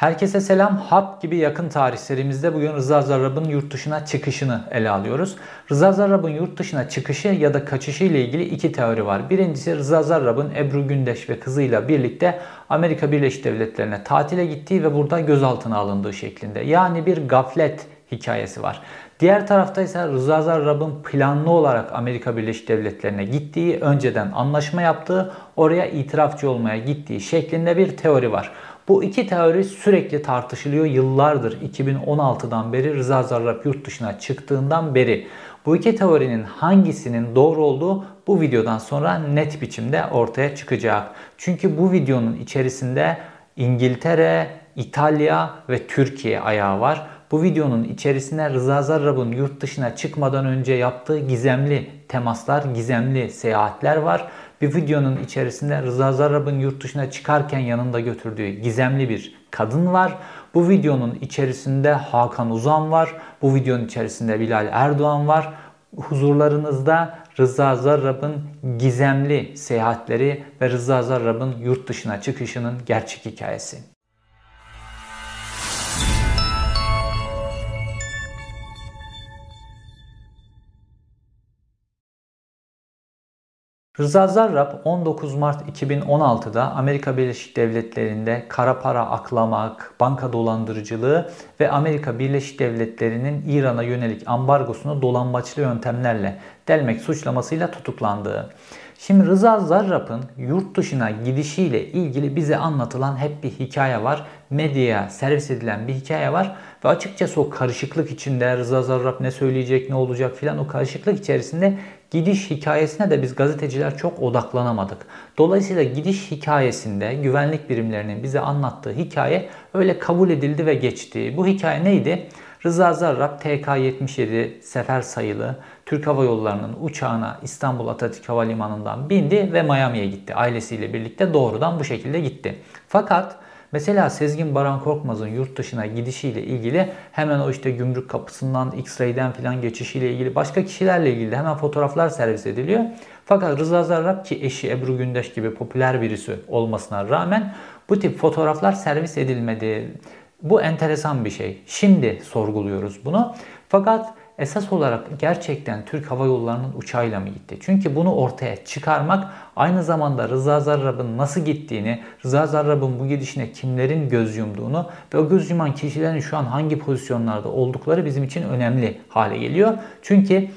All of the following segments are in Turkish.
Herkese selam. Hap gibi yakın tarih serimizde bugün Rıza Zarrab'ın yurt dışına çıkışını ele alıyoruz. Rıza Zarrab'ın yurt dışına çıkışı ya da kaçışı ile ilgili iki teori var. Birincisi Rıza Zarrab'ın Ebru Gündeş ve kızıyla birlikte Amerika Birleşik Devletleri'ne tatile gittiği ve burada gözaltına alındığı şeklinde. Yani bir gaflet hikayesi var. Diğer tarafta ise Rıza Zarrab'ın planlı olarak Amerika Birleşik Devletleri'ne gittiği, önceden anlaşma yaptığı, oraya itirafçı olmaya gittiği şeklinde bir teori var. Bu iki teori sürekli tartışılıyor yıllardır 2016'dan beri Rıza Zarrab yurt dışına çıktığından beri. Bu iki teorinin hangisinin doğru olduğu bu videodan sonra net biçimde ortaya çıkacak. Çünkü bu videonun içerisinde İngiltere, İtalya ve Türkiye ayağı var. Bu videonun içerisinde Rıza Zarrab'ın yurt dışına çıkmadan önce yaptığı gizemli temaslar, gizemli seyahatler var. Bir videonun içerisinde Rıza Zarrab'ın yurt dışına çıkarken yanında götürdüğü gizemli bir kadın var. Bu videonun içerisinde Hakan Uzan var. Bu videonun içerisinde Bilal Erdoğan var. Huzurlarınızda Rıza Zarrab'ın gizemli seyahatleri ve Rıza Zarrab'ın yurt dışına çıkışının gerçek hikayesi. Rıza Zarrab 19 Mart 2016'da Amerika Birleşik Devletleri'nde kara para aklamak, banka dolandırıcılığı ve Amerika Birleşik Devletleri'nin İran'a yönelik ambargosunu dolambaçlı yöntemlerle delmek suçlamasıyla tutuklandığı. Şimdi Rıza Zarrab'ın yurt dışına gidişiyle ilgili bize anlatılan hep bir hikaye var. Medyaya servis edilen bir hikaye var. Ve açıkçası o karışıklık içinde Rıza Zarrab ne söyleyecek, ne olacak filan o karışıklık içerisinde gidiş hikayesine de biz gazeteciler çok odaklanamadık. Dolayısıyla gidiş hikayesinde güvenlik birimlerinin bize anlattığı hikaye öyle kabul edildi ve geçti. Bu hikaye neydi? Rıza Zarrab TK-77 sefer sayılı Türk Hava Yolları'nın uçağına İstanbul Atatürk Havalimanı'ndan bindi ve Miami'ye gitti. Ailesiyle birlikte doğrudan bu şekilde gitti. Fakat Mesela Sezgin Baran Korkmaz'ın yurt dışına gidişiyle ilgili hemen o işte gümrük kapısından X-ray'den filan geçişiyle ilgili başka kişilerle ilgili hemen fotoğraflar servis ediliyor. Fakat Rıza Zarrab ki eşi Ebru Gündeş gibi popüler birisi olmasına rağmen bu tip fotoğraflar servis edilmedi. Bu enteresan bir şey. Şimdi sorguluyoruz bunu. Fakat esas olarak gerçekten Türk Hava Yolları'nın uçağıyla mı gitti? Çünkü bunu ortaya çıkarmak aynı zamanda Rıza Zarrab'ın nasıl gittiğini, Rıza Zarrab'ın bu gidişine kimlerin göz yumduğunu ve o göz yuman kişilerin şu an hangi pozisyonlarda oldukları bizim için önemli hale geliyor. Çünkü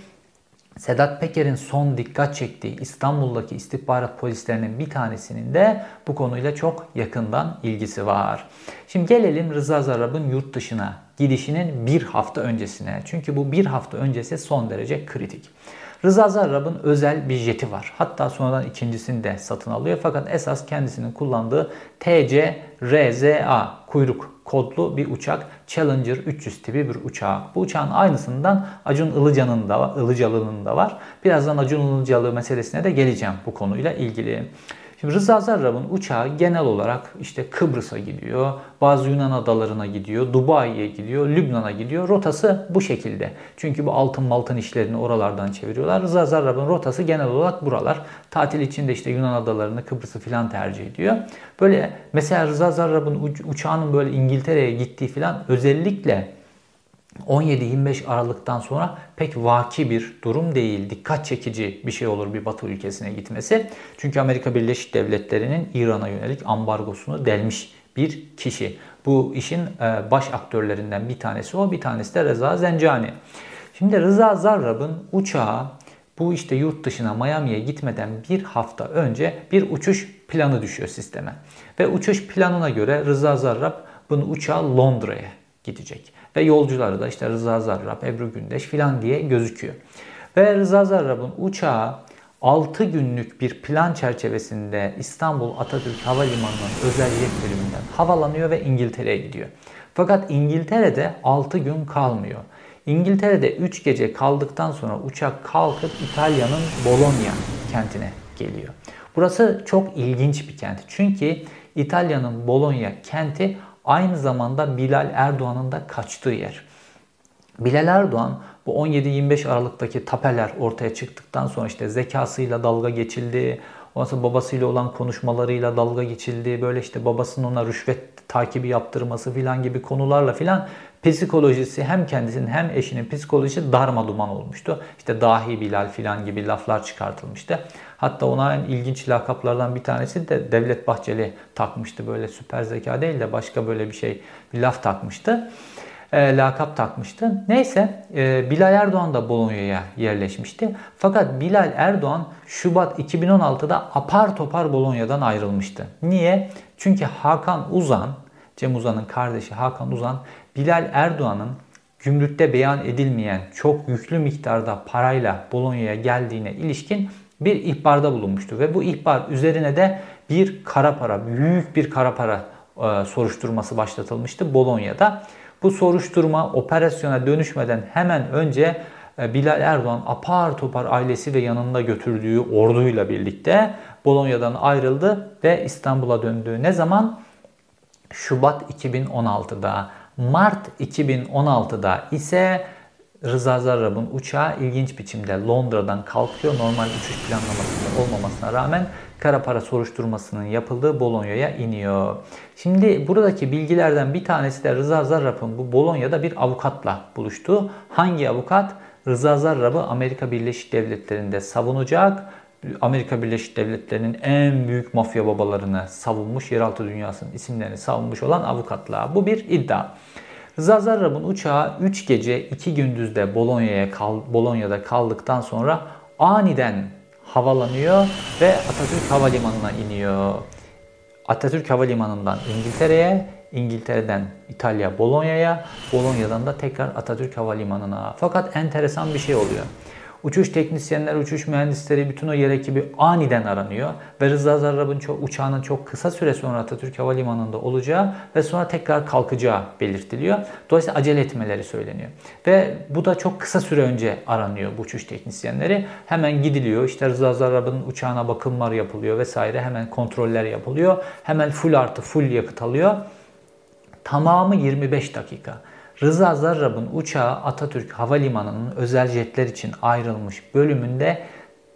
Sedat Peker'in son dikkat çektiği İstanbul'daki istihbarat polislerinin bir tanesinin de bu konuyla çok yakından ilgisi var. Şimdi gelelim Rıza Zarrab'ın yurt dışına gidişinin bir hafta öncesine. Çünkü bu bir hafta öncesi son derece kritik. Rıza Zarrab'ın özel bir jeti var. Hatta sonradan ikincisini de satın alıyor. Fakat esas kendisinin kullandığı TC RZA kuyruk kodlu bir uçak. Challenger 300 tipi bir uçağı. Bu uçağın aynısından Acun Ilıcalı'nın da, Ilıcalı'nın da var. Birazdan Acun Ilıcalı meselesine de geleceğim bu konuyla ilgili. Şimdi Rıza Zarrab'ın uçağı genel olarak işte Kıbrıs'a gidiyor, bazı Yunan adalarına gidiyor, Dubai'ye gidiyor, Lübnan'a gidiyor. Rotası bu şekilde. Çünkü bu altın maltın işlerini oralardan çeviriyorlar. Rıza Zarrab'ın rotası genel olarak buralar. Tatil için de işte Yunan adalarını, Kıbrıs'ı filan tercih ediyor. Böyle mesela Rıza Zarrab'ın uçağının böyle İngiltere'ye gittiği filan özellikle 17-25 Aralık'tan sonra pek vaki bir durum değil. Dikkat çekici bir şey olur bir Batı ülkesine gitmesi. Çünkü Amerika Birleşik Devletleri'nin İran'a yönelik ambargosunu delmiş bir kişi. Bu işin e, baş aktörlerinden bir tanesi o, bir tanesi de Reza Zencani. Şimdi Rıza Zarrab'ın uçağı bu işte yurt dışına Miami'ye gitmeden bir hafta önce bir uçuş planı düşüyor sisteme. Ve uçuş planına göre Rıza Zarrab bunu uçağı Londra'ya gidecek. Ve yolcuları da işte Rıza Zarrab, Ebru Gündeş filan diye gözüküyor. Ve Rıza Zarrab'ın uçağı 6 günlük bir plan çerçevesinde İstanbul Atatürk Havalimanı'nın özel jet bölümünden havalanıyor ve İngiltere'ye gidiyor. Fakat İngiltere'de 6 gün kalmıyor. İngiltere'de 3 gece kaldıktan sonra uçak kalkıp İtalya'nın Bologna kentine geliyor. Burası çok ilginç bir kent. Çünkü İtalya'nın Bologna kenti aynı zamanda Bilal Erdoğan'ın da kaçtığı yer. Bilal Erdoğan bu 17-25 Aralık'taki tapeler ortaya çıktıktan sonra işte zekasıyla dalga geçildi. Ondan sonra babasıyla olan konuşmalarıyla dalga geçildi. Böyle işte babasının ona rüşvet takibi yaptırması filan gibi konularla filan psikolojisi hem kendisinin hem eşinin psikolojisi darma duman olmuştu. İşte dahi Bilal filan gibi laflar çıkartılmıştı. Hatta ona en ilginç lakaplardan bir tanesi de Devlet Bahçeli takmıştı. Böyle süper zeka değil de başka böyle bir şey bir laf takmıştı. E, lakap takmıştı. Neyse e, Bilal Erdoğan da Bolonya'ya yerleşmişti. Fakat Bilal Erdoğan Şubat 2016'da apar topar Bolonya'dan ayrılmıştı. Niye? Çünkü Hakan Uzan, Cem Uzan'ın kardeşi Hakan Uzan, Bilal Erdoğan'ın gümrükte beyan edilmeyen çok yüklü miktarda parayla Bolonya'ya geldiğine ilişkin bir ihbarda bulunmuştu. Ve bu ihbar üzerine de bir kara para, büyük bir kara para e, soruşturması başlatılmıştı Bolonya'da. Bu soruşturma operasyona dönüşmeden hemen önce e, Bilal Erdoğan apar topar ailesi ve yanında götürdüğü orduyla birlikte Bolonya'dan ayrıldı ve İstanbul'a döndü. Ne zaman? Şubat 2016'da. Mart 2016'da ise Rıza Zarrab'ın uçağı ilginç biçimde Londra'dan kalkıyor. Normal uçuş planlamasında olmamasına rağmen kara para soruşturmasının yapıldığı Bolonya'ya iniyor. Şimdi buradaki bilgilerden bir tanesi de Rıza Zarrab'ın bu Bolonya'da bir avukatla buluştuğu. Hangi avukat? Rıza Zarrab'ı Amerika Birleşik Devletleri'nde savunacak. Amerika Birleşik Devletleri'nin en büyük mafya babalarını savunmuş, yeraltı dünyasının isimlerini savunmuş olan avukatla. Bu bir iddia. Rıza Zarrab'ın uçağı 3 gece 2 gündüzde Bolonya'ya kal Bolonya'da kaldıktan sonra aniden havalanıyor ve Atatürk Havalimanı'na iniyor. Atatürk Havalimanı'ndan İngiltere'ye, İngiltere'den İtalya Bolonya'ya, Bolonya'dan da tekrar Atatürk Havalimanı'na. Fakat enteresan bir şey oluyor. Uçuş teknisyenler, uçuş mühendisleri, bütün o yer ekibi aniden aranıyor. Ve Rıza Zarrab'ın çok, uçağının çok kısa süre sonra Atatürk Havalimanı'nda olacağı ve sonra tekrar kalkacağı belirtiliyor. Dolayısıyla acele etmeleri söyleniyor. Ve bu da çok kısa süre önce aranıyor bu uçuş teknisyenleri. Hemen gidiliyor. İşte Rıza Zarrab'ın uçağına bakımlar yapılıyor vesaire. Hemen kontroller yapılıyor. Hemen full artı full yakıt alıyor. Tamamı 25 dakika. Rıza Zarrab'ın uçağı Atatürk Havalimanı'nın özel jetler için ayrılmış bölümünde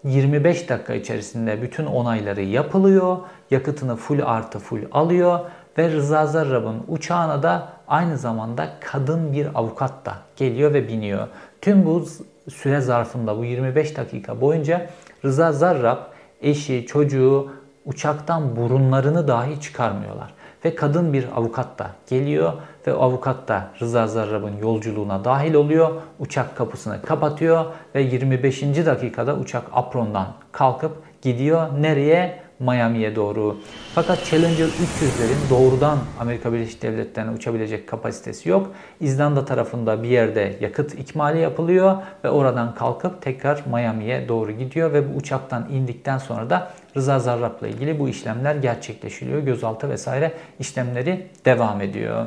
25 dakika içerisinde bütün onayları yapılıyor. Yakıtını full artı full alıyor ve Rıza Zarrab'ın uçağına da aynı zamanda kadın bir avukat da geliyor ve biniyor. Tüm bu süre zarfında bu 25 dakika boyunca Rıza Zarrab eşi, çocuğu uçaktan burunlarını dahi çıkarmıyorlar. Ve kadın bir avukat da geliyor ve avukat da Rıza Zarrab'ın yolculuğuna dahil oluyor. Uçak kapısını kapatıyor ve 25. dakikada uçak aprondan kalkıp gidiyor. Nereye? Miami'ye doğru. Fakat Challenger 300'lerin doğrudan Amerika Birleşik Devletleri'ne uçabilecek kapasitesi yok. İzlanda tarafında bir yerde yakıt ikmali yapılıyor ve oradan kalkıp tekrar Miami'ye doğru gidiyor ve bu uçaktan indikten sonra da Rıza Zarrab'la ilgili bu işlemler gerçekleşiliyor. Gözaltı vesaire işlemleri devam ediyor.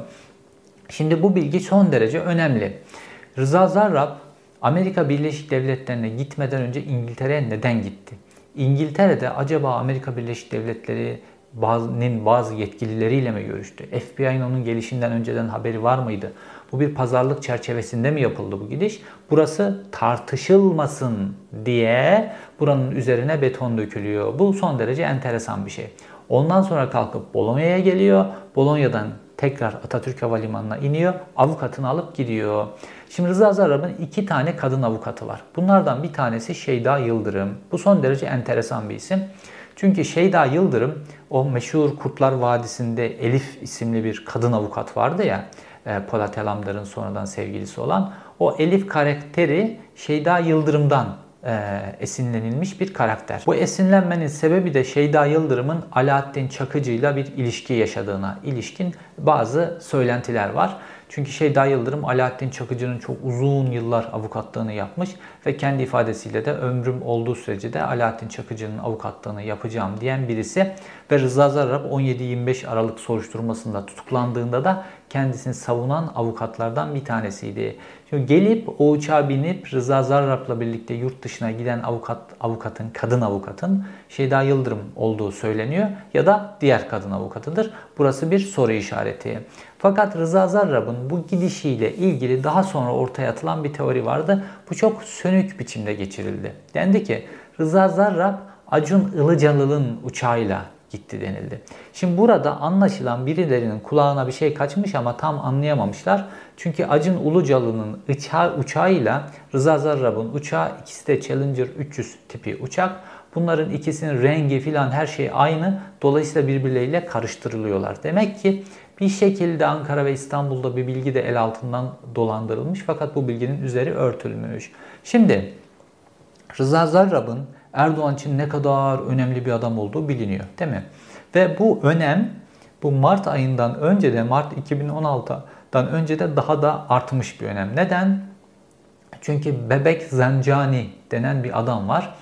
Şimdi bu bilgi son derece önemli. Rıza Zarrab Amerika Birleşik Devletleri'ne gitmeden önce İngiltere'ye neden gitti? İngiltere'de acaba Amerika Birleşik Devletleri'nin bazı yetkilileriyle mi görüştü? FBI'nin onun gelişinden önceden haberi var mıydı? Bu bir pazarlık çerçevesinde mi yapıldı bu gidiş? Burası tartışılmasın diye buranın üzerine beton dökülüyor. Bu son derece enteresan bir şey. Ondan sonra kalkıp Bolonya'ya geliyor. Bolonya'dan tekrar Atatürk Havalimanı'na iniyor. Avukatını alıp gidiyor. Şimdi Rıza Zarrab'ın iki tane kadın avukatı var. Bunlardan bir tanesi Şeyda Yıldırım. Bu son derece enteresan bir isim. Çünkü Şeyda Yıldırım o meşhur Kurtlar Vadisi'nde Elif isimli bir kadın avukat vardı ya. E, Polat Elamdar'ın sonradan sevgilisi olan. O Elif karakteri Şeyda Yıldırım'dan e, esinlenilmiş bir karakter. Bu esinlenmenin sebebi de Şeyda Yıldırım'ın Alaaddin Çakıcı ile bir ilişki yaşadığına ilişkin bazı söylentiler var. Çünkü Şeyda Yıldırım Alaaddin Çakıcı'nın çok uzun yıllar avukatlığını yapmış ve kendi ifadesiyle de ömrüm olduğu sürece de Alaaddin Çakıcı'nın avukatlığını yapacağım diyen birisi ve Rıza Zarrab 17-25 Aralık soruşturmasında tutuklandığında da kendisini savunan avukatlardan bir tanesiydi. Şimdi gelip o uçağa binip Rıza Zarrab'la birlikte yurt dışına giden avukat avukatın, kadın avukatın Şeyda Yıldırım olduğu söyleniyor ya da diğer kadın avukatıdır. Burası bir soru işareti. Fakat Rıza Zarrab'ın bu gidişiyle ilgili daha sonra ortaya atılan bir teori vardı. Bu çok sönük biçimde geçirildi. Dendi ki Rıza Zarrab Acun Ilıcalı'nın uçağıyla gitti denildi. Şimdi burada anlaşılan birilerinin kulağına bir şey kaçmış ama tam anlayamamışlar. Çünkü Acun Ulucalı'nın uçağı, uçağıyla Rıza Zarrab'ın uçağı ikisi de Challenger 300 tipi uçak. Bunların ikisinin rengi filan her şey aynı. Dolayısıyla birbirleriyle karıştırılıyorlar. Demek ki bir şekilde Ankara ve İstanbul'da bir bilgi de el altından dolandırılmış fakat bu bilginin üzeri örtülmüş. Şimdi Rıza Zarrab'ın Erdoğan için ne kadar önemli bir adam olduğu biliniyor değil mi? Ve bu önem bu Mart ayından önce de Mart 2016'dan önce de daha da artmış bir önem. Neden? Çünkü Bebek Zencani denen bir adam var.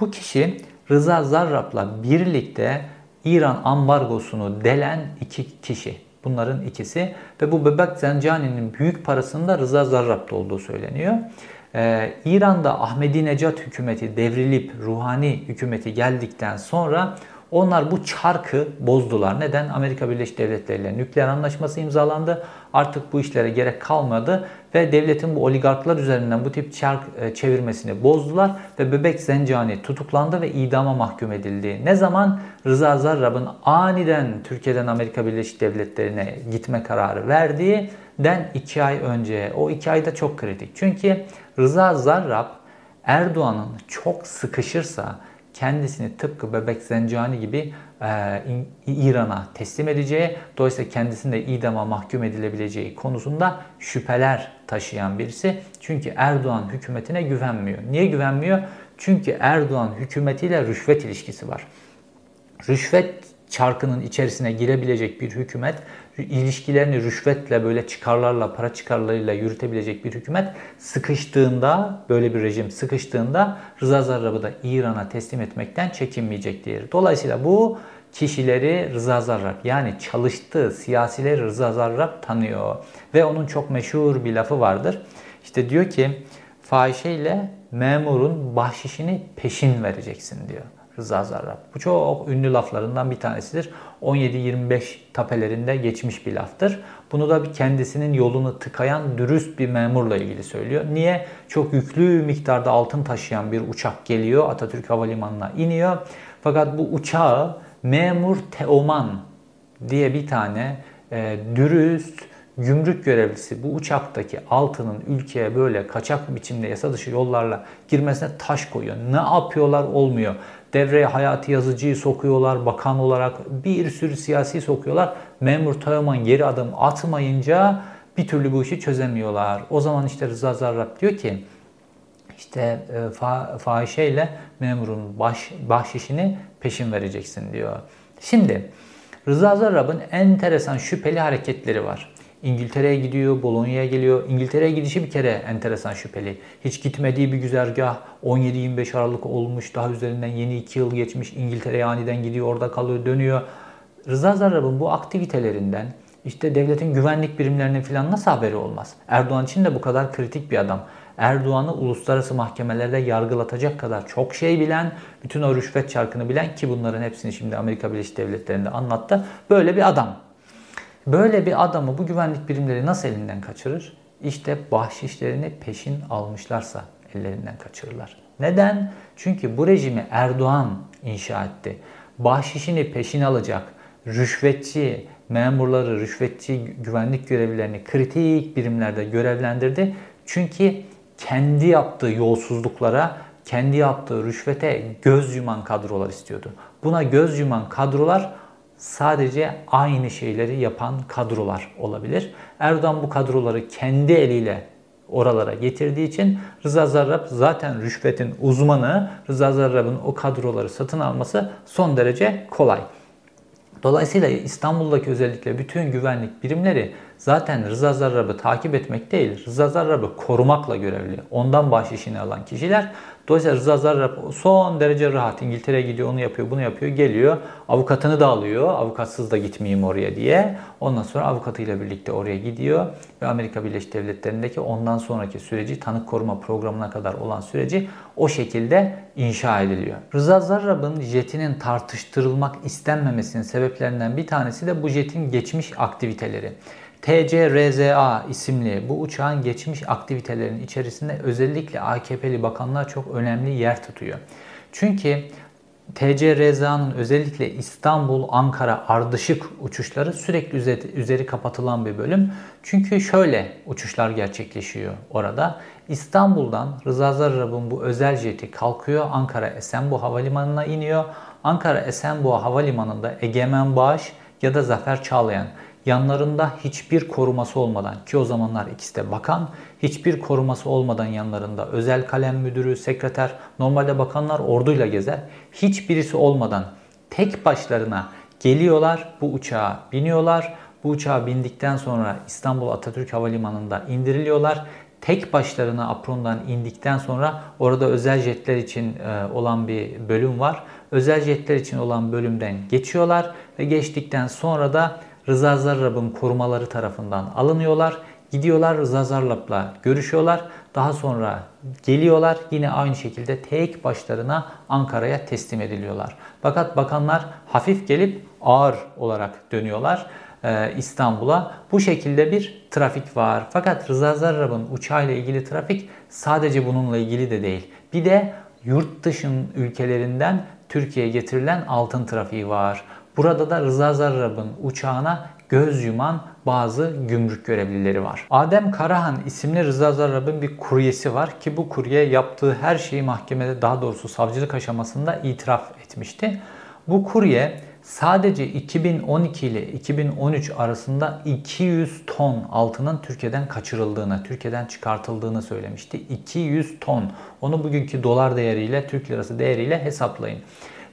Bu kişi Rıza Zarrab'la birlikte İran ambargosunu delen iki kişi. Bunların ikisi ve bu Bebek Zencani'nin büyük parasında Rıza Zarrab'da olduğu söyleniyor. Ee, İran'da Ahmedi Necat hükümeti devrilip ruhani hükümeti geldikten sonra onlar bu çarkı bozdular. Neden? Amerika Birleşik Devletleri ile nükleer anlaşması imzalandı. Artık bu işlere gerek kalmadı ve devletin bu oligarklar üzerinden bu tip çark e, çevirmesini bozdular ve Bebek Zencani tutuklandı ve idama mahkum edildi. Ne zaman? Rıza Zarrab'ın aniden Türkiye'den Amerika Birleşik Devletleri'ne gitme kararı verdiği den iki ay önce. O iki ayda çok kritik. Çünkü Rıza Zarrab Erdoğan'ın çok sıkışırsa kendisini tıpkı Bebek Zencani gibi İran'a teslim edeceği, dolayısıyla kendisinin de idama mahkum edilebileceği konusunda şüpheler taşıyan birisi. Çünkü Erdoğan hükümetine güvenmiyor. Niye güvenmiyor? Çünkü Erdoğan hükümetiyle rüşvet ilişkisi var. Rüşvet çarkının içerisine girebilecek bir hükümet, ilişkilerini rüşvetle böyle çıkarlarla, para çıkarlarıyla yürütebilecek bir hükümet sıkıştığında, böyle bir rejim sıkıştığında Rıza Zarrab'ı da İran'a teslim etmekten çekinmeyecektir. Dolayısıyla bu kişileri Rıza Zarrab yani çalıştığı siyasileri Rıza Zarrab tanıyor. Ve onun çok meşhur bir lafı vardır. İşte diyor ki fahişeyle memurun bahşişini peşin vereceksin diyor. Rıza Zarrab. Bu çok ünlü laflarından bir tanesidir. 17-25 tapelerinde geçmiş bir laftır. Bunu da bir kendisinin yolunu tıkayan dürüst bir memurla ilgili söylüyor. Niye? Çok yüklü miktarda altın taşıyan bir uçak geliyor Atatürk Havalimanı'na iniyor. Fakat bu uçağı memur Teoman diye bir tane e, dürüst, gümrük görevlisi bu uçaktaki altının ülkeye böyle kaçak biçimde yasa dışı yollarla girmesine taş koyuyor. Ne yapıyorlar olmuyor. Devreye hayati yazıcıyı sokuyorlar, bakan olarak bir sürü siyasi sokuyorlar. Memur Teoman geri adım atmayınca bir türlü bu işi çözemiyorlar. O zaman işte Rıza Zarrab diyor ki işte e, fa, fahişeyle memurun baş, bahşişini peşin vereceksin diyor. Şimdi Rıza Zarrab'ın enteresan şüpheli hareketleri var. İngiltere'ye gidiyor, Bolonya'ya geliyor. İngiltere'ye gidişi bir kere enteresan şüpheli. Hiç gitmediği bir güzergah 17-25 Aralık olmuş. Daha üzerinden yeni 2 yıl geçmiş. İngiltere'ye aniden gidiyor, orada kalıyor, dönüyor. Rıza Zarrab'ın bu aktivitelerinden işte devletin güvenlik birimlerinin falan nasıl haberi olmaz? Erdoğan için de bu kadar kritik bir adam. Erdoğan'ı uluslararası mahkemelerde yargılatacak kadar çok şey bilen, bütün o rüşvet çarkını bilen ki bunların hepsini şimdi Amerika Birleşik Devletleri'nde anlattı. Böyle bir adam. Böyle bir adamı bu güvenlik birimleri nasıl elinden kaçırır? İşte bahşişlerini peşin almışlarsa ellerinden kaçırırlar. Neden? Çünkü bu rejimi Erdoğan inşa etti. Bahşişini peşin alacak, rüşvetçi, memurları, rüşvetçi güvenlik görevlilerini kritik birimlerde görevlendirdi. Çünkü kendi yaptığı yolsuzluklara, kendi yaptığı rüşvete göz yuman kadrolar istiyordu. Buna göz yuman kadrolar sadece aynı şeyleri yapan kadrolar olabilir. Erdoğan bu kadroları kendi eliyle oralara getirdiği için Rıza Zarrab zaten rüşvetin uzmanı. Rıza Zarrab'ın o kadroları satın alması son derece kolay. Dolayısıyla İstanbul'daki özellikle bütün güvenlik birimleri zaten Rıza Zarrab'ı takip etmek değil, Rıza Zarrab'ı korumakla görevli. Ondan bahşişini alan kişiler Dolayısıyla Rıza Zarrab son derece rahat. İngiltere'ye gidiyor, onu yapıyor, bunu yapıyor, geliyor. Avukatını da alıyor. Avukatsız da gitmeyeyim oraya diye. Ondan sonra avukatıyla birlikte oraya gidiyor. Ve Amerika Birleşik Devletleri'ndeki ondan sonraki süreci, tanık koruma programına kadar olan süreci o şekilde inşa ediliyor. Rıza Zarrab'ın jetinin tartıştırılmak istenmemesinin sebeplerinden bir tanesi de bu jetin geçmiş aktiviteleri. TCRZA isimli bu uçağın geçmiş aktivitelerinin içerisinde özellikle AKP'li bakanlar çok önemli yer tutuyor. Çünkü TC Reza'nın özellikle İstanbul, Ankara ardışık uçuşları sürekli üzeri, üzeri kapatılan bir bölüm. Çünkü şöyle uçuşlar gerçekleşiyor orada. İstanbul'dan Rıza Zarrab'ın bu özel jeti kalkıyor. Ankara Esenboğa Havalimanı'na iniyor. Ankara Esenboğa Havalimanı'nda Egemen Bağış ya da Zafer Çağlayan yanlarında hiçbir koruması olmadan ki o zamanlar ikisi de bakan hiçbir koruması olmadan yanlarında özel kalem müdürü, sekreter normalde bakanlar orduyla gezer. Hiçbirisi olmadan tek başlarına geliyorlar bu uçağa biniyorlar. Bu uçağa bindikten sonra İstanbul Atatürk Havalimanı'nda indiriliyorlar. Tek başlarına aprondan indikten sonra orada özel jetler için e, olan bir bölüm var. Özel jetler için olan bölümden geçiyorlar ve geçtikten sonra da Rıza Zarrab'ın korumaları tarafından alınıyorlar. Gidiyorlar Rıza Zarrab'la görüşüyorlar. Daha sonra geliyorlar yine aynı şekilde tek başlarına Ankara'ya teslim ediliyorlar. Fakat bakanlar hafif gelip ağır olarak dönüyorlar e, İstanbul'a. Bu şekilde bir trafik var. Fakat Rıza Zarrab'ın uçağıyla ilgili trafik sadece bununla ilgili de değil. Bir de yurt dışın ülkelerinden Türkiye'ye getirilen altın trafiği var. Burada da Rıza Zarrab'ın uçağına göz yuman bazı gümrük görevlileri var. Adem Karahan isimli Rıza Zarrab'ın bir kuryesi var ki bu kurye yaptığı her şeyi mahkemede daha doğrusu savcılık aşamasında itiraf etmişti. Bu kurye sadece 2012 ile 2013 arasında 200 ton altının Türkiye'den kaçırıldığını, Türkiye'den çıkartıldığını söylemişti. 200 ton. Onu bugünkü dolar değeriyle, Türk lirası değeriyle hesaplayın.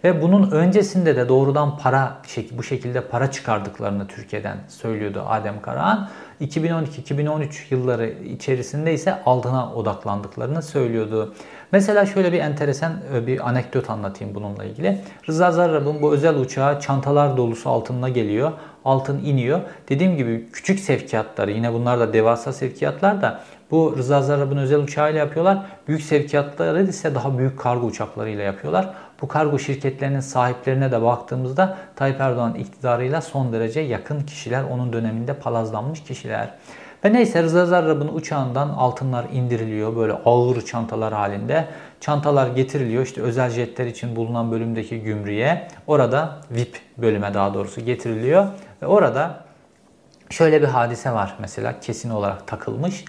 Ve bunun öncesinde de doğrudan para bu şekilde para çıkardıklarını Türkiye'den söylüyordu Adem Karahan. 2012-2013 yılları içerisinde ise altına odaklandıklarını söylüyordu. Mesela şöyle bir enteresan e, bir anekdot anlatayım bununla ilgili. Rıza Zarrab'ın bu özel uçağı çantalar dolusu altınına geliyor. Altın iniyor. Dediğim gibi küçük sevkiyatları yine bunlar da devasa sevkiyatlar da bu Rıza Zarrab'ın özel uçağıyla yapıyorlar. Büyük sevkiyatları ise daha büyük kargo uçaklarıyla yapıyorlar. Bu kargo şirketlerinin sahiplerine de baktığımızda Tayyip Erdoğan iktidarıyla son derece yakın kişiler, onun döneminde palazlanmış kişiler. Ve neyse Rıza Zarrab'ın uçağından altınlar indiriliyor böyle ağır çantalar halinde. Çantalar getiriliyor işte özel jetler için bulunan bölümdeki gümrüğe. Orada VIP bölüme daha doğrusu getiriliyor. Ve orada şöyle bir hadise var mesela kesin olarak takılmış.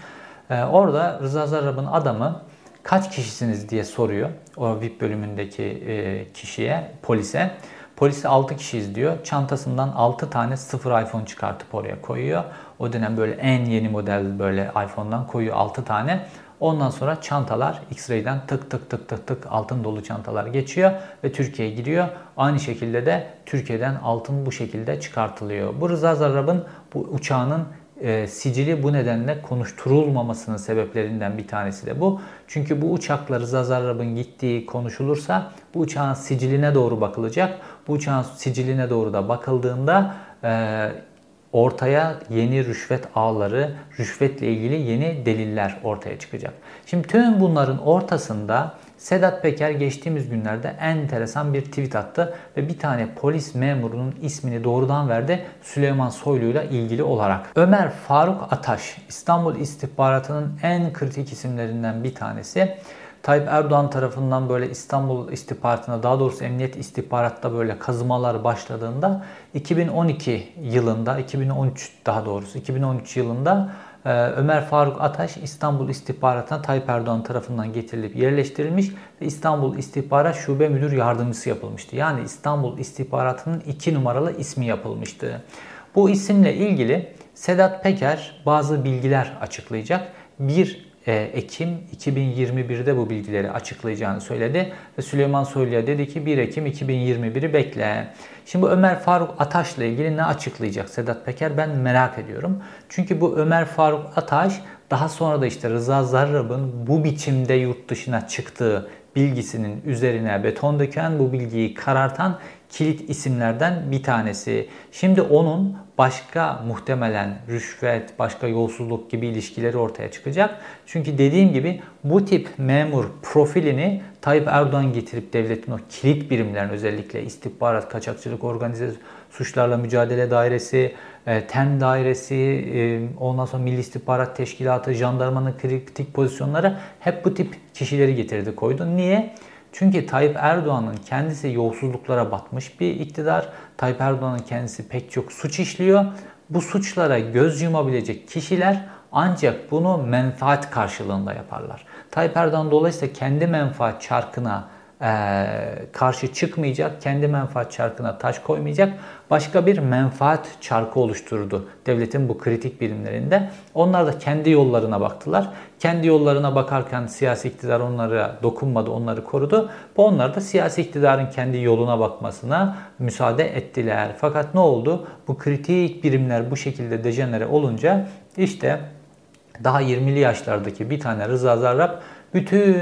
Ee, orada Rıza Zarrab'ın adamı kaç kişisiniz diye soruyor o VIP bölümündeki e, kişiye, polise. Polisi 6 kişiyiz diyor. Çantasından 6 tane sıfır iPhone çıkartıp oraya koyuyor. O dönem böyle en yeni model böyle iPhone'dan koyuyor 6 tane. Ondan sonra çantalar X-Ray'den tık tık tık tık tık altın dolu çantalar geçiyor ve Türkiye'ye giriyor. Aynı şekilde de Türkiye'den altın bu şekilde çıkartılıyor. Bu Rıza Zarrab'ın bu uçağının e, sicili bu nedenle konuşturulmamasının sebeplerinden bir tanesi de bu. Çünkü bu uçakla Rıza Zarrab'ın gittiği konuşulursa bu uçağın siciline doğru bakılacak. Bu uçağın siciline doğru da bakıldığında e, ortaya yeni rüşvet ağları, rüşvetle ilgili yeni deliller ortaya çıkacak. Şimdi tüm bunların ortasında Sedat Peker geçtiğimiz günlerde enteresan bir tweet attı ve bir tane polis memurunun ismini doğrudan verdi Süleyman Soylu ile ilgili olarak. Ömer Faruk Ataş İstanbul istihbaratının en kritik isimlerinden bir tanesi. Tayyip Erdoğan tarafından böyle İstanbul istihbaratına daha doğrusu emniyet istihbaratta böyle kazımalar başladığında 2012 yılında 2013 daha doğrusu 2013 yılında Ömer Faruk Ataş İstanbul istihbaratına Tayyip Erdoğan tarafından getirilip yerleştirilmiş ve İstanbul İstihbarat Şube Müdür Yardımcısı yapılmıştı. Yani İstanbul istihbaratının iki numaralı ismi yapılmıştı. Bu isimle ilgili Sedat Peker bazı bilgiler açıklayacak. Bir Ekim 2021'de bu bilgileri açıklayacağını söyledi. Ve Süleyman Soylu'ya dedi ki 1 Ekim 2021'i bekle. Şimdi bu Ömer Faruk Ataş'la ilgili ne açıklayacak Sedat Peker ben merak ediyorum. Çünkü bu Ömer Faruk Ataş daha sonra da işte Rıza Zarrab'ın bu biçimde yurt dışına çıktığı bilgisinin üzerine beton döken, bu bilgiyi karartan kilit isimlerden bir tanesi. Şimdi onun başka muhtemelen rüşvet, başka yolsuzluk gibi ilişkileri ortaya çıkacak. Çünkü dediğim gibi bu tip memur profilini Tayyip Erdoğan getirip devletin o kilit birimlerin özellikle istihbarat, kaçakçılık, organize suçlarla mücadele dairesi, e, TEM dairesi, e, ondan sonra Milli İstihbarat Teşkilatı, jandarmanın kritik pozisyonları hep bu tip kişileri getirdi koydu. Niye? Çünkü Tayyip Erdoğan'ın kendisi yolsuzluklara batmış bir iktidar. Tayyip Erdoğan'ın kendisi pek çok suç işliyor. Bu suçlara göz yumabilecek kişiler ancak bunu menfaat karşılığında yaparlar. Tayyip Erdoğan dolayısıyla kendi menfaat çarkına karşı çıkmayacak, kendi menfaat çarkına taş koymayacak, başka bir menfaat çarkı oluşturdu devletin bu kritik birimlerinde. Onlar da kendi yollarına baktılar. Kendi yollarına bakarken siyasi iktidar onlara dokunmadı, onları korudu. Bu onlar da siyasi iktidarın kendi yoluna bakmasına müsaade ettiler. Fakat ne oldu? Bu kritik birimler bu şekilde dejenere olunca işte daha 20'li yaşlardaki bir tane Rıza Zarrab bütün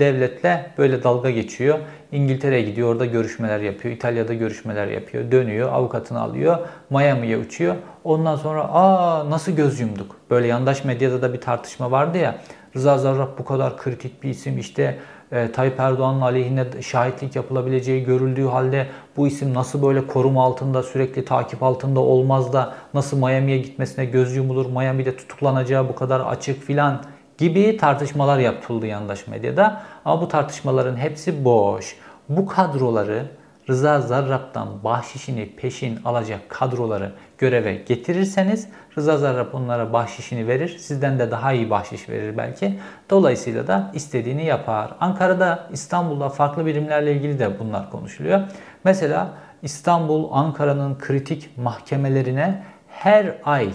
devletle böyle dalga geçiyor. İngiltere'ye gidiyor, orada görüşmeler yapıyor. İtalya'da görüşmeler yapıyor. Dönüyor, avukatını alıyor. Miami'ye uçuyor. Ondan sonra aa nasıl göz yumduk? Böyle yandaş medyada da bir tartışma vardı ya. Rıza Zarrab bu kadar kritik bir isim işte e, Tayyip Erdoğan'ın aleyhine şahitlik yapılabileceği görüldüğü halde bu isim nasıl böyle koruma altında sürekli takip altında olmaz da nasıl Miami'ye gitmesine göz yumulur, Miami'de tutuklanacağı bu kadar açık filan gibi tartışmalar yapıldı yandaş medyada. Ama bu tartışmaların hepsi boş. Bu kadroları Rıza Zarrab'dan bahşişini peşin alacak kadroları göreve getirirseniz Rıza Zarrab onlara bahşişini verir. Sizden de daha iyi bahşiş verir belki. Dolayısıyla da istediğini yapar. Ankara'da, İstanbul'da farklı birimlerle ilgili de bunlar konuşuluyor. Mesela İstanbul, Ankara'nın kritik mahkemelerine her ay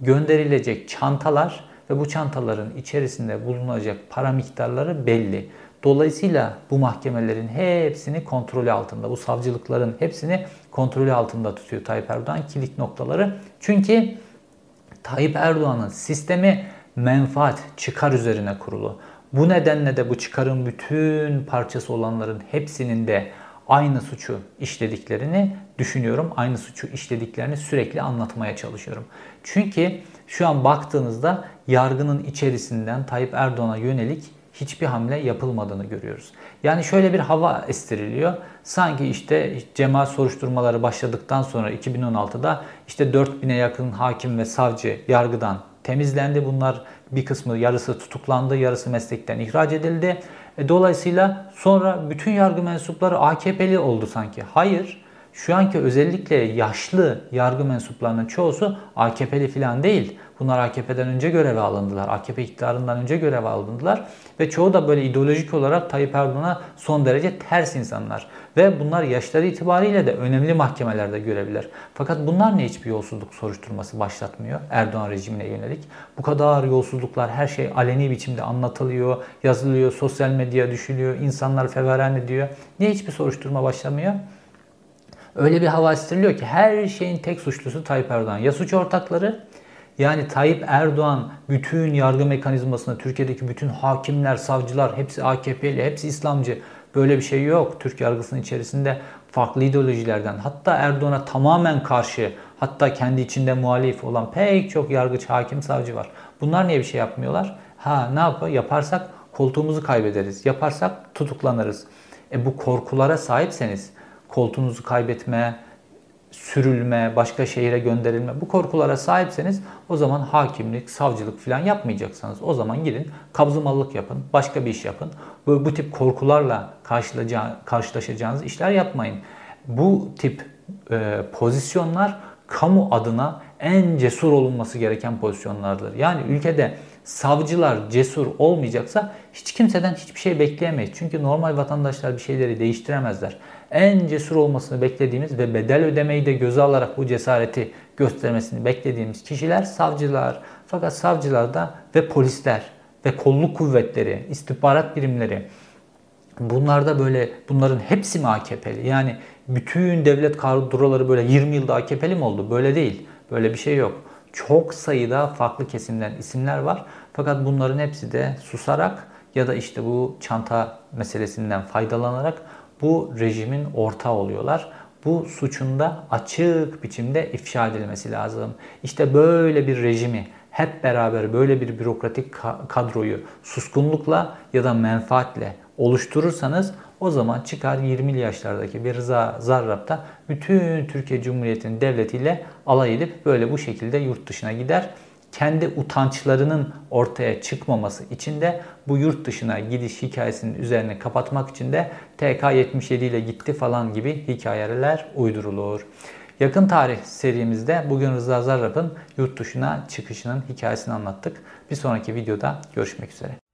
gönderilecek çantalar ve bu çantaların içerisinde bulunacak para miktarları belli. Dolayısıyla bu mahkemelerin hepsini kontrolü altında, bu savcılıkların hepsini kontrolü altında tutuyor Tayyip Erdoğan kilit noktaları. Çünkü Tayyip Erdoğan'ın sistemi menfaat, çıkar üzerine kurulu. Bu nedenle de bu çıkarın bütün parçası olanların hepsinin de aynı suçu işlediklerini düşünüyorum. Aynı suçu işlediklerini sürekli anlatmaya çalışıyorum. Çünkü şu an baktığınızda yargının içerisinden Tayyip Erdoğan'a yönelik hiçbir hamle yapılmadığını görüyoruz. Yani şöyle bir hava estiriliyor. Sanki işte cemaat soruşturmaları başladıktan sonra 2016'da işte 4000'e yakın hakim ve savcı yargıdan temizlendi. Bunlar bir kısmı yarısı tutuklandı, yarısı meslekten ihraç edildi. E, dolayısıyla sonra bütün yargı mensupları AKP'li oldu sanki. Hayır. Şu anki özellikle yaşlı yargı mensuplarının çoğusu AKP'li falan değil. Bunlar AKP'den önce göreve alındılar. AKP iktidarından önce göreve alındılar. Ve çoğu da böyle ideolojik olarak Tayyip Erdoğan'a son derece ters insanlar. Ve bunlar yaşları itibariyle de önemli mahkemelerde görevliler. Fakat bunlar ne hiçbir yolsuzluk soruşturması başlatmıyor Erdoğan rejimine yönelik? Bu kadar yolsuzluklar her şey aleni biçimde anlatılıyor, yazılıyor, sosyal medyaya düşülüyor, insanlar feveran ediyor. Niye hiçbir soruşturma başlamıyor? Öyle bir hava estiriliyor ki her şeyin tek suçlusu Tayyip Erdoğan. Ya suç ortakları yani Tayyip Erdoğan bütün yargı mekanizmasını Türkiye'deki bütün hakimler, savcılar hepsi AKP'li, hepsi İslamcı. Böyle bir şey yok. Türk yargısının içerisinde farklı ideolojilerden hatta Erdoğan'a tamamen karşı hatta kendi içinde muhalif olan pek çok yargıç, hakim, savcı var. Bunlar niye bir şey yapmıyorlar? Ha ne yapar? Yaparsak koltuğumuzu kaybederiz. Yaparsak tutuklanırız. E bu korkulara sahipseniz koltuğunuzu kaybetme, sürülme, başka şehire gönderilme bu korkulara sahipseniz o zaman hakimlik, savcılık falan yapmayacaksanız o zaman gidin kabzımallık yapın, başka bir iş yapın. Bu, bu tip korkularla karşılaşacağınız işler yapmayın. Bu tip e, pozisyonlar kamu adına en cesur olunması gereken pozisyonlardır. Yani ülkede savcılar cesur olmayacaksa hiç kimseden hiçbir şey bekleyemeyiz. Çünkü normal vatandaşlar bir şeyleri değiştiremezler en cesur olmasını beklediğimiz ve bedel ödemeyi de göze alarak bu cesareti göstermesini beklediğimiz kişiler savcılar. Fakat savcılarda ve polisler ve kolluk kuvvetleri, istihbarat birimleri bunlarda böyle bunların hepsi mi AKP'li? Yani bütün devlet kadroları böyle 20 yılda AKP'li mi oldu? Böyle değil. Böyle bir şey yok. Çok sayıda farklı kesimden isimler var. Fakat bunların hepsi de susarak ya da işte bu çanta meselesinden faydalanarak bu rejimin ortağı oluyorlar. Bu suçun da açık biçimde ifşa edilmesi lazım. İşte böyle bir rejimi hep beraber böyle bir bürokratik kadroyu suskunlukla ya da menfaatle oluşturursanız o zaman çıkar 20'li yaşlardaki bir Rıza Zarrab'da bütün Türkiye Cumhuriyeti'nin devletiyle alay edip böyle bu şekilde yurt dışına gider. kendi utançlarının ortaya çıkmaması için de bu yurt dışına gidiş hikayesinin üzerine kapatmak için de TK-77 ile gitti falan gibi hikayeler uydurulur. Yakın tarih serimizde bugün Rıza Zarrab'ın yurt dışına çıkışının hikayesini anlattık. Bir sonraki videoda görüşmek üzere.